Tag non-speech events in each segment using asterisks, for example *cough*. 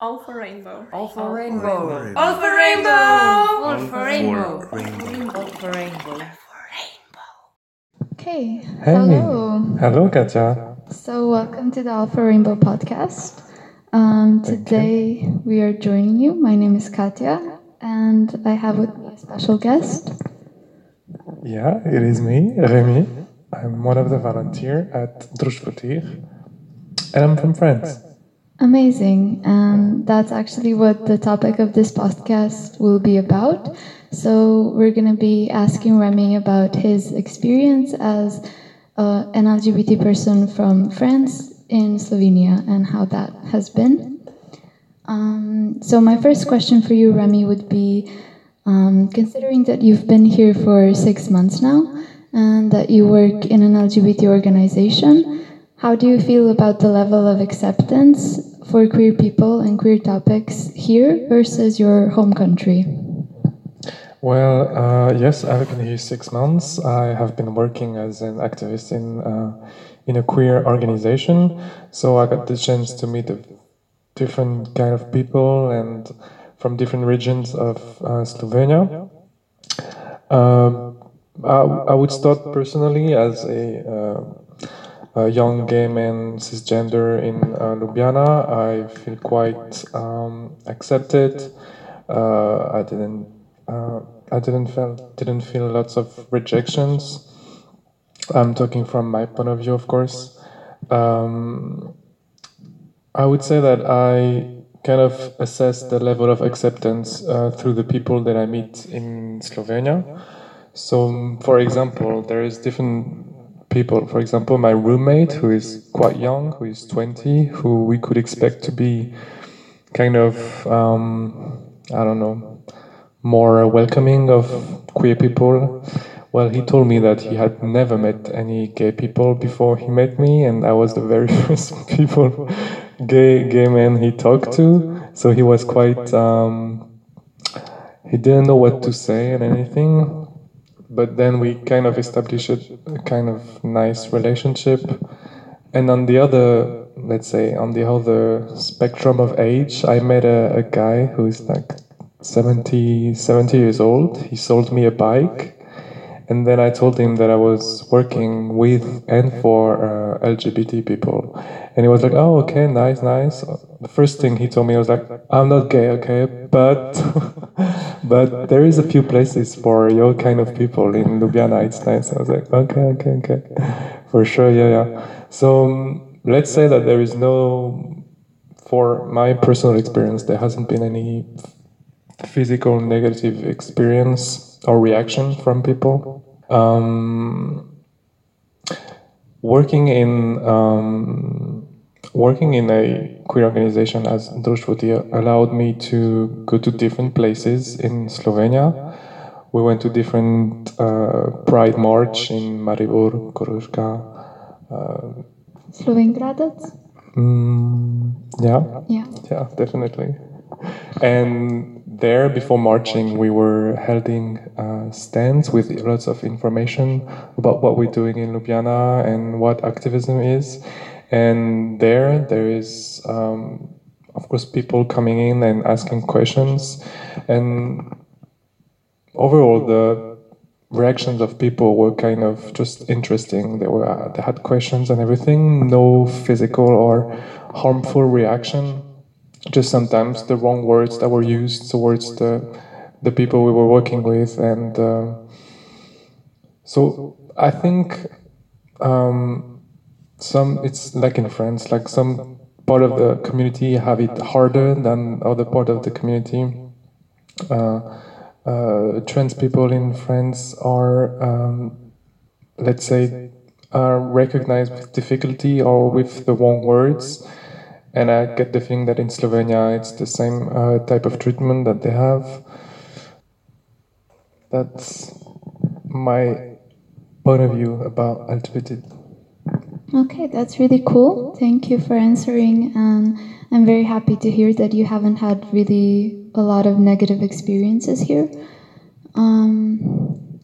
Alpha Rainbow. All Alpha Rainbow. Alpha Rainbow! Alpha Rainbow. Rainbow. Alpha Rainbow. Okay. Hey. Hello. Hello, Katja. So, welcome to the Alpha Rainbow podcast. Um, today we are joining you. My name is Katya, and I have with me a special guest. Yeah, it is me, Remy. I'm one of the volunteers at Drushvotir, and I'm from France. Amazing. And that's actually what the topic of this podcast will be about. So, we're going to be asking Remy about his experience as uh, an LGBT person from France in Slovenia and how that has been. Um, so, my first question for you, Remy, would be um, considering that you've been here for six months now and that you work in an LGBT organization, how do you feel about the level of acceptance for queer people and queer topics here versus your home country? Well, uh, yes, I've been here six months. I have been working as an activist in uh, in a queer organization, so I got the chance to meet different kind of people and from different regions of uh, Slovenia. Um, I, I would start personally as a, uh, young gay man cisgender in uh, Ljubljana. I feel quite um, accepted. Uh, I didn't. Uh, I didn't feel didn't feel lots of rejections. I'm talking from my point of view, of course. Um, I would say that I kind of assess the level of acceptance uh, through the people that I meet in Slovenia. So, for example, there is different people. For example, my roommate, who is quite young, who is 20, who we could expect to be kind of, um, I don't know, more welcoming of queer people. Well, he told me that he had never met any gay people before he met me, and I was the very *laughs* first people, gay gay man he talked to. So he was quite. Um, he didn't know what to say and anything, but then we kind of established a kind of nice relationship. And on the other, let's say, on the other spectrum of age, I met a, a guy who is like 70, 70 years old. He sold me a bike. And then I told him that I was working with and for uh, LGBT people. And he was like, oh, okay, nice, nice. The first thing he told me was like, I'm not gay, okay, but *laughs* *laughs* but there is a few places for your kind of people in Ljubljana. It's nice. I was like, okay, okay, okay. *laughs* For sure, yeah, yeah. So um, let's say that there is no, for my personal experience, there hasn't been any physical negative experience or reaction from people. Um, working in um, working in a queer organization as Društvo allowed me to go to different places in Slovenia. We went to different uh, Pride March in Maribor, Koroška. Uh, Slovenj Gradec? mm, yeah, Yeah. yeah, definitely. And there, before marching, we were holding uh, stands with lots of information about what we're doing in Ljubljana and what activism is. And there, there is, um, of course, people coming in and asking questions. And overall, the reactions of people were kind of just interesting. They were uh, they had questions and everything. No physical or harmful reaction just sometimes the wrong words that were used towards the the people we were working with and uh, so i think um, some it's like in france like some part of the community have it harder than other part of the community uh, uh, trans people in france are um, let's say are recognized with difficulty or with the wrong words and I get the feeling that in Slovenia it's the same uh, type of treatment that they have. That's my point of view about LGBT. Okay, that's really cool. Thank you for answering. And I'm very happy to hear that you haven't had really a lot of negative experiences here. Um,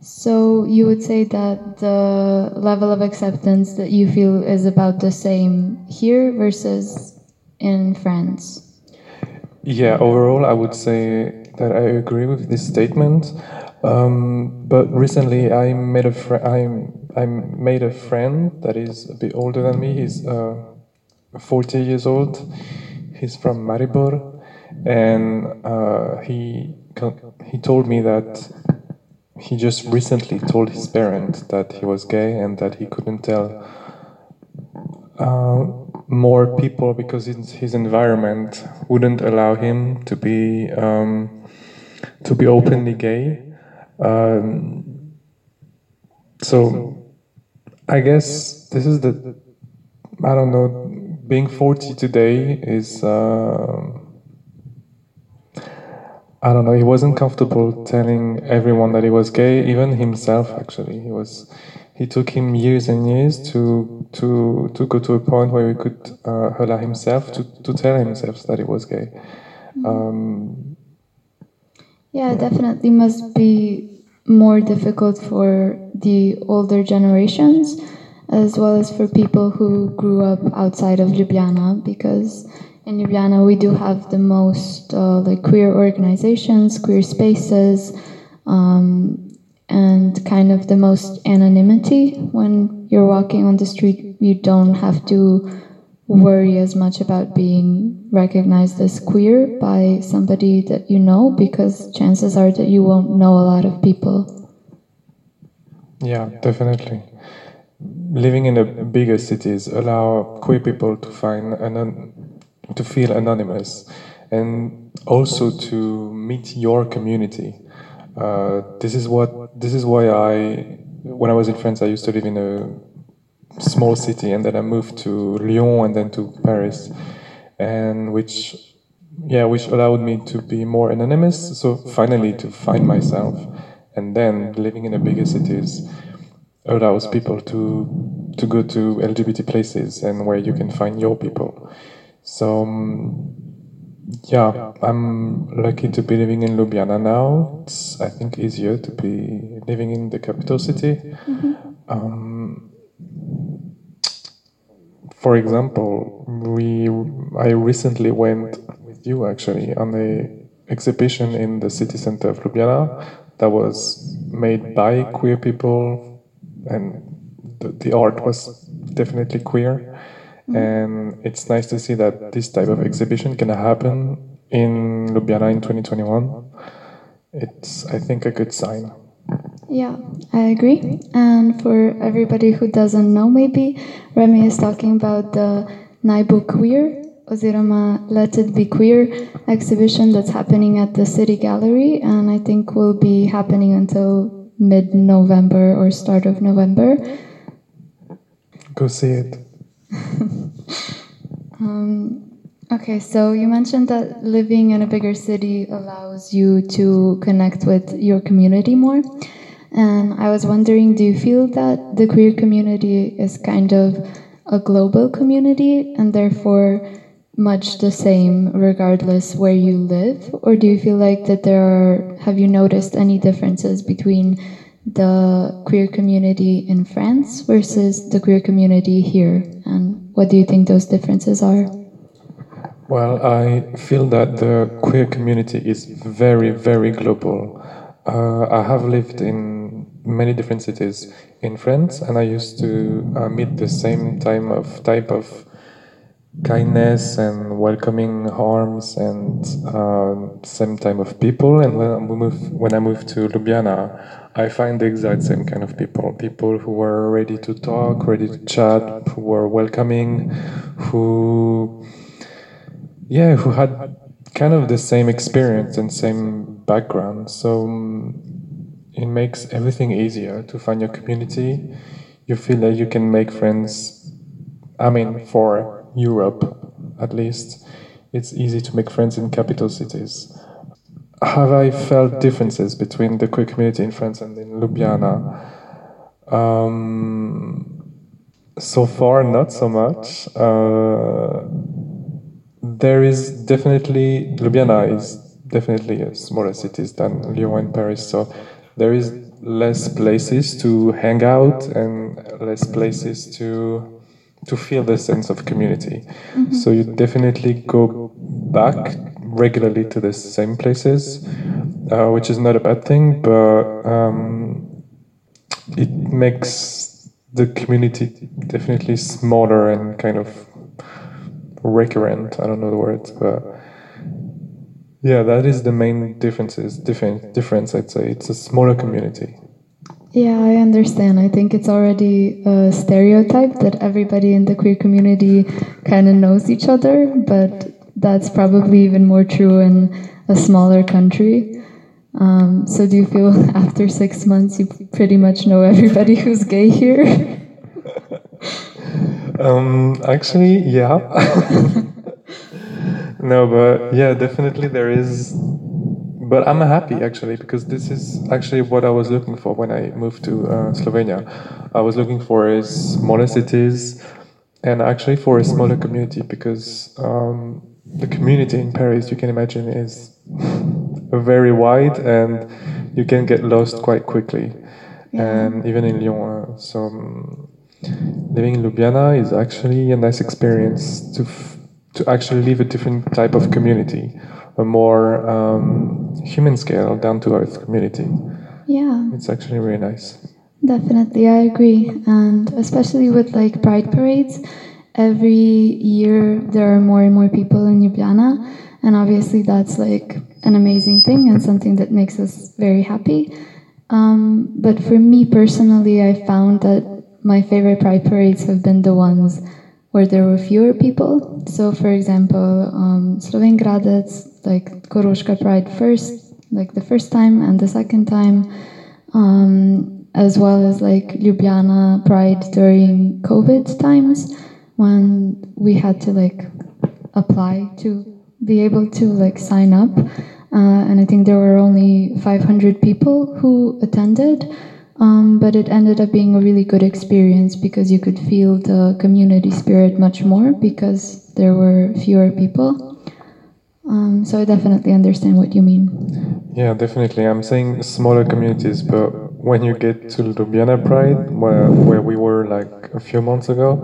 so you would say that the level of acceptance that you feel is about the same here versus in France. yeah, overall, I would say that I agree with this statement. Um, but recently, I made a fr- I made a friend that is a bit older than me. He's uh, 40 years old. He's from Maribor, and uh, he he told me that he just recently told his parents that he was gay and that he couldn't tell uh, more people because his, his environment wouldn't allow him to be um, to be openly gay. Um, so I guess this is the I don't know. Being forty today is. Uh, I don't know. He wasn't comfortable telling everyone that he was gay, even himself. Actually, he was. He took him years and years to to to go to a point where he could uh, allow himself to, to tell himself that he was gay. Um, Yeah, definitely must be more difficult for the older generations as well as for people who grew up outside of Ljubljana because in Ljubljana we do have the most uh, like queer organizations, queer spaces, um, and kind of the most anonymity. When you're walking on the street, you don't have to worry as much about being recognized as queer by somebody that you know because chances are that you won't know a lot of people. Yeah, definitely. Living in the bigger cities allow queer people to find anon- to feel anonymous and also to meet your community. Uh, this is what this is why I when I was in France I used to live in a small city and then I moved to Lyon and then to Paris and which yeah which allowed me to be more anonymous so finally to find myself and then living in a bigger cities allows people to to go to LGBT places and where you can find your people. So um, yeah I'm lucky to be living in Ljubljana now. It's I think easier to be living in the capital city. Um, for example, we I recently went with you actually on a exhibition in the city center of Ljubljana that was made by queer people, and the, the art was definitely queer. Mm-hmm. And it's nice to see that this type of exhibition can happen in Ljubljana in 2021. It's I think a good sign. Yeah, I agree. And for everybody who doesn't know, maybe Remy is talking about the Naj bo Queer, Ozirama Let It Be Queer exhibition that's happening at the City Gallery, and I think will be happening until mid November or start of November. Go see it. *laughs* Um, okay, so you mentioned that living in a bigger city allows you to connect with your community more. And I was wondering, do you feel that the queer community is kind of a global community and therefore much the same regardless where you live? Or do you feel like that there are, have you noticed any differences between the queer community in France versus the queer community here? And what do you think those differences are? Well, I feel that the queer community is very, very global. Uh, I have lived in many different cities in France, and I used to uh, meet the same time of type of kindness and welcoming arms and uh, same type of people. And when we move, when I moved to Ljubljana, I find the exact same kind of people. People who were ready to talk, ready to chat, who were welcoming, who yeah, who had kind of the same experience and same background. So um, it makes everything easier to find your community. You feel that you can make friends. I mean, for Europe at least, it's easy to make friends in capital cities. Have I felt differences between the queer community in France and in Ljubljana? Um, so far, not so much. Uh, there is definitely Ljubljana is definitely a smaller city than Lyon and Paris, so there is less places to hang out and less places to to feel the sense of community. So you definitely go back regularly to the same places, uh, which is not a bad thing, but um, it makes the community definitely smaller and kind of recurrent. I don't know the words, but yeah, that is the main differences. Different difference, I'd say. It's a smaller community. Yeah, I understand. I think it's already a stereotype that everybody in the queer community kind of knows each other, but that's probably even more true in a smaller country. Um, so, do you feel *laughs* after six months you pretty much know everybody who's gay here? *laughs* um, actually, yeah. *laughs* no, but yeah, definitely there is but I'm happy actually because this is actually what I was looking for when I moved to uh, Slovenia. I was looking for a smaller cities and actually for a smaller community because um, the community in Paris, you can imagine, is *laughs* very wide and you can get lost quite quickly. Yeah. And even in Lyon, uh, so living in Ljubljana is actually a nice experience to to actually live a different type of community a more um, human scale, down to earth community. Yeah. It's actually really nice. Definitely, I agree. And especially with like pride parades, every year there are more and more people in Ljubljana. And obviously, that's like an amazing thing and something that makes us very happy. Um, but for me personally, I found that my favorite pride parades have been the ones where there were fewer people. So, for example, um, like Koroška Pride first, like the first time and the second time, um, as well as like Ljubljana Pride during COVID times when we had to like apply to be able to like sign up. Uh, and I think there were only 500 people who attended. Um, but it ended up being a really good experience because you could feel the community spirit much more because there were fewer people. Um, so I definitely understand what you mean. Yeah, definitely. I'm saying smaller communities, but when you get to Ljubljana Pride, where, where we were like a few months ago,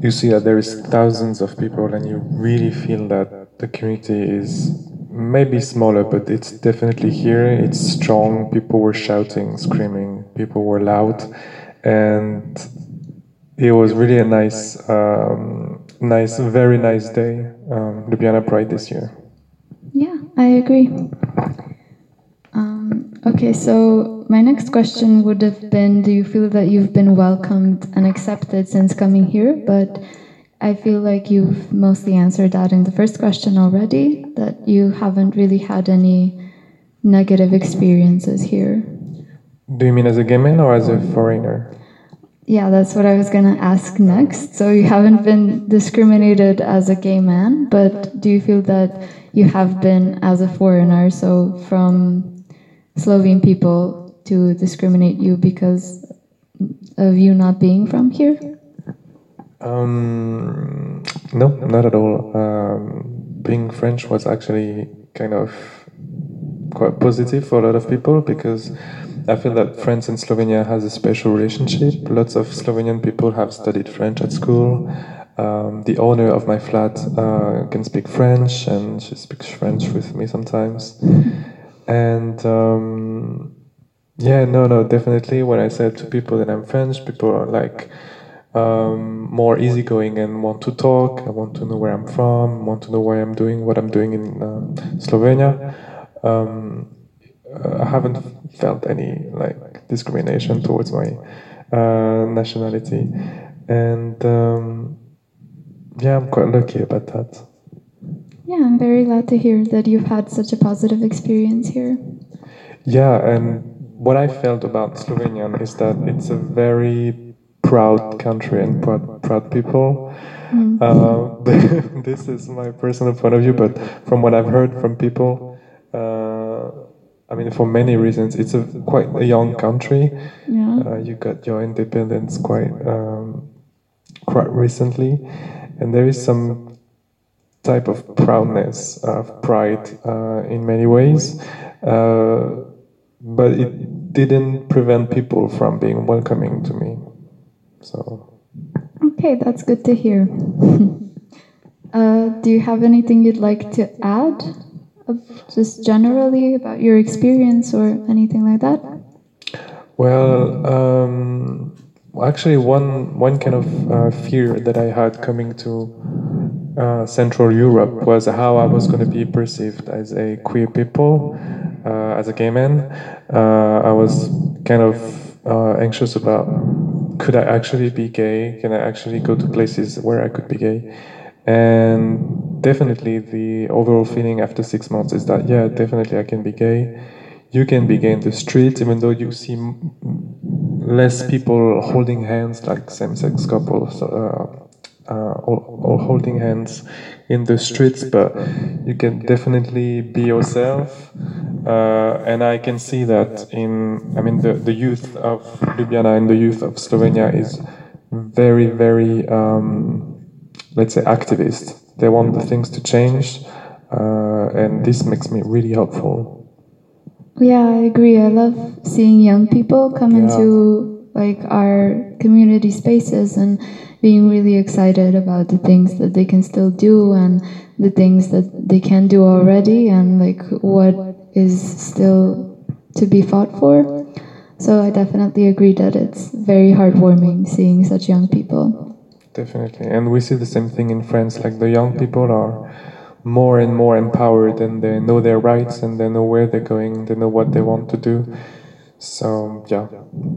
you see that there is thousands of people, and you really feel that the community is maybe smaller, but it's definitely here. It's strong. People were shouting, screaming. People were loud, and it was really a nice, um, nice, very nice day. Um, Ljubljana Pride this year. Yeah, I agree. Um, okay, so my next question would have been: Do you feel that you've been welcomed and accepted since coming here? But I feel like you've mostly answered that in the first question already, that you haven't really had any negative experiences here. Do you mean as a gay man or as a foreigner? Yeah, that's what I was going to ask next. So you haven't been discriminated as a gay man, but do you feel that you have been as a foreigner, so from Slovene people to discriminate you because of you not being from here? Um, no, not at all. Um, being French was actually kind of quite positive for a lot of people because I feel that France and Slovenia has a special relationship. Lots of Slovenian people have studied French at school. Um, the owner of my flat uh, can speak French, and she speaks French with me sometimes. And um, yeah, no, no, definitely. When I said to people that I'm French, people are like um, more easygoing and want to talk. I want to know where I'm from, want to know why I'm doing what I'm doing in uh, Slovenia. Um, I haven't felt any like discrimination towards my uh, nationality, and um, yeah, I'm quite lucky about that. Yeah, I'm very glad to hear that you've had such a positive experience here. Yeah, and what I felt about Slovenia is that it's a very proud country and proud, proud people. Mm. *laughs* Uh, this is my personal point of view, but from what I've heard from people, uh, I mean, for many reasons, it's a quite a young country. Yeah. Uh, you got your independence quite um, quite recently, and there is some type of proudness, of pride uh, in many ways, uh, but it didn't prevent people from being welcoming to me. So. Okay, that's good to hear. *laughs* Uh, do you have anything you'd like to add, uh, just generally about your experience or anything like that? Well, um, actually, one one kind of uh, fear that I had coming to uh, Central Europe was how I was going to be perceived as a queer people, uh, as a gay man. Uh, I was kind of uh, anxious about could I actually be gay? Can I actually go to places where I could be gay? And definitely, the overall feeling after six months is that yeah, definitely I can be gay you can be gay in the street, even though you see less people holding hands like same-sex couples, uh, uh, holding hands in the streets. But you can definitely be yourself, uh, and I can see that in. I mean, the the youth of Ljubljana and the youth of Slovenia is very, very, um, let's say, activist. They want the things to change, uh, and this makes me really hopeful. Yeah, I agree. I love seeing young people come Yeah. into like our community spaces and being really excited about the things that they can still do and the things that they can do already and like what is still to be fought for. So I definitely agree that it's very heartwarming seeing such young people. Definitely. And we see the same thing in France. Like the young people are more and more empowered and they know their rights and they know where they're going, they know what they want to do. So, yeah,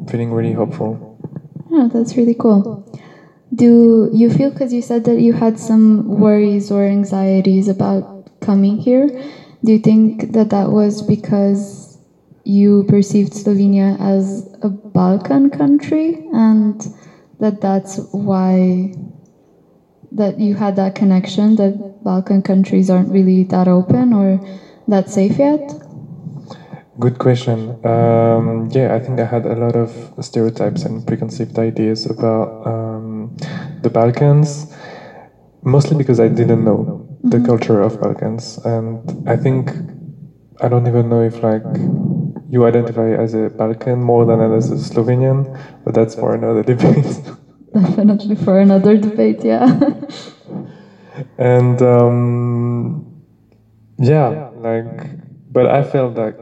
feeling really hopeful. Yeah, that's really cool. Do you feel, because you said that you had some worries or anxieties about coming here, do you think that that was because you perceived Slovenia as a Balkan country and that that's why that you had that connection that Balkan countries aren't really that open or that safe yet? Good question. Um, yeah, I think I had a lot of stereotypes and preconceived ideas about um, the Balkans, mostly because I didn't know the culture of Balkans, and I think I don't even know if like you identify as a Balkan more than as a Slovenian, but that's for another *laughs* debate. Definitely for another debate, yeah. *laughs* and um, yeah, like, but I felt like,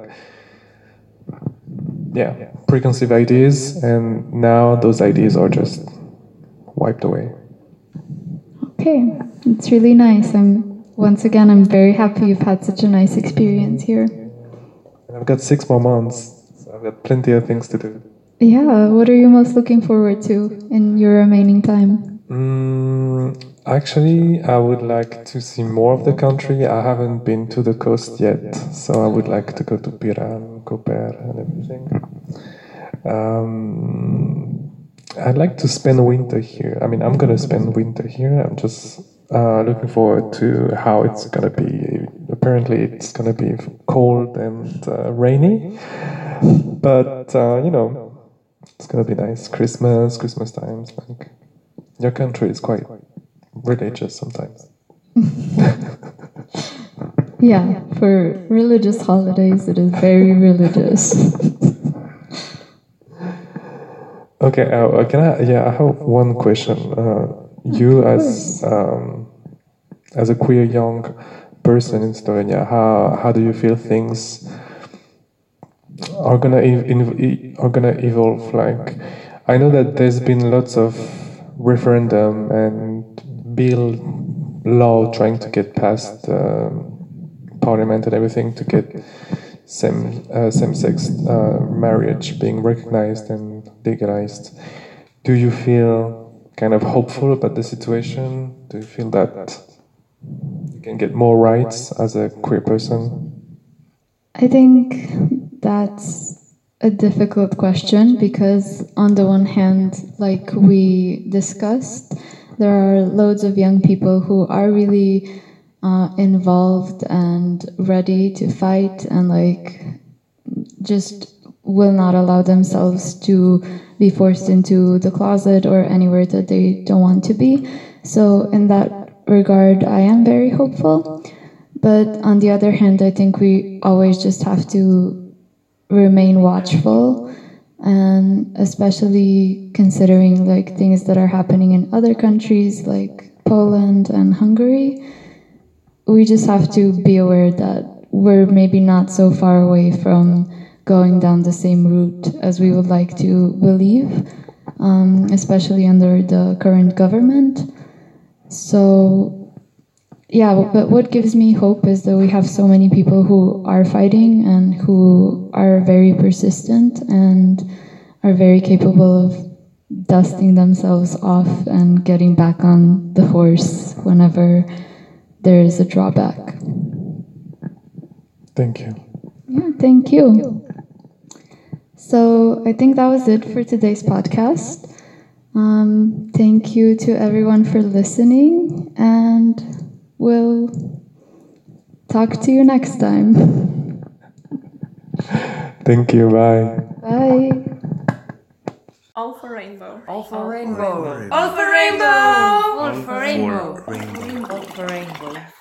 yeah, preconceived ideas, and now those ideas are just wiped away. Okay, it's really nice. I'm once again I'm very happy you've had such a nice experience here. And I've got six more months, so I've got plenty of things to do. Yeah, what are you most looking forward to in your remaining time? Mm, actually, I would like to see more of the country. I haven't been to the coast yet, so I would like to go to Piran, Koper, and everything. Um, I'd like to spend winter here. I mean, I'm gonna spend winter here. I'm just uh, looking forward to how it's gonna be. Apparently, it's gonna be cold and uh, rainy, but uh, you know, it's gonna be nice. Christmas, Christmas times, like your country is quite religious sometimes. *laughs* Yeah, for religious holidays it is very religious. *laughs* Okay, uh, can I? Yeah, I have one question. Uh, you as um, as a queer young person in Slovenia, how how do you feel things are gonna are gonna evolve? Like, I know that there's been lots of referendum and bill law trying to get past um, parliament and everything to get same uh, same sex uh, marriage being recognized and legalized. Do you feel kind of hopeful about the situation? Do you feel that you can get more rights as a queer person? I think that's a difficult question because, on the one hand, like we discussed, there are loads of young people who are really uh, involved and ready to fight and like just will not allow themselves to be forced into the closet or anywhere that they don't want to be. So, in that regard, I am very hopeful. But on the other hand, I think we always just have to remain watchful and especially considering like things that are happening in other countries like Poland and Hungary. We just have to be aware that we're maybe not so far away from going down the same route as we would like to believe, um, especially under the current government. So, yeah, but what gives me hope is that we have so many people who are fighting and who are very persistent and are very capable of dusting themselves off and getting back on the horse whenever there is a drawback. Thank you. Yeah, thank you. So I think that was it for today's podcast. Um, thank you to everyone for listening, and we'll talk to you next time. *laughs* Thank you. Bye. Bye. All for rainbow. All for rainbow. All for rainbow. All for rainbow. All for rainbow.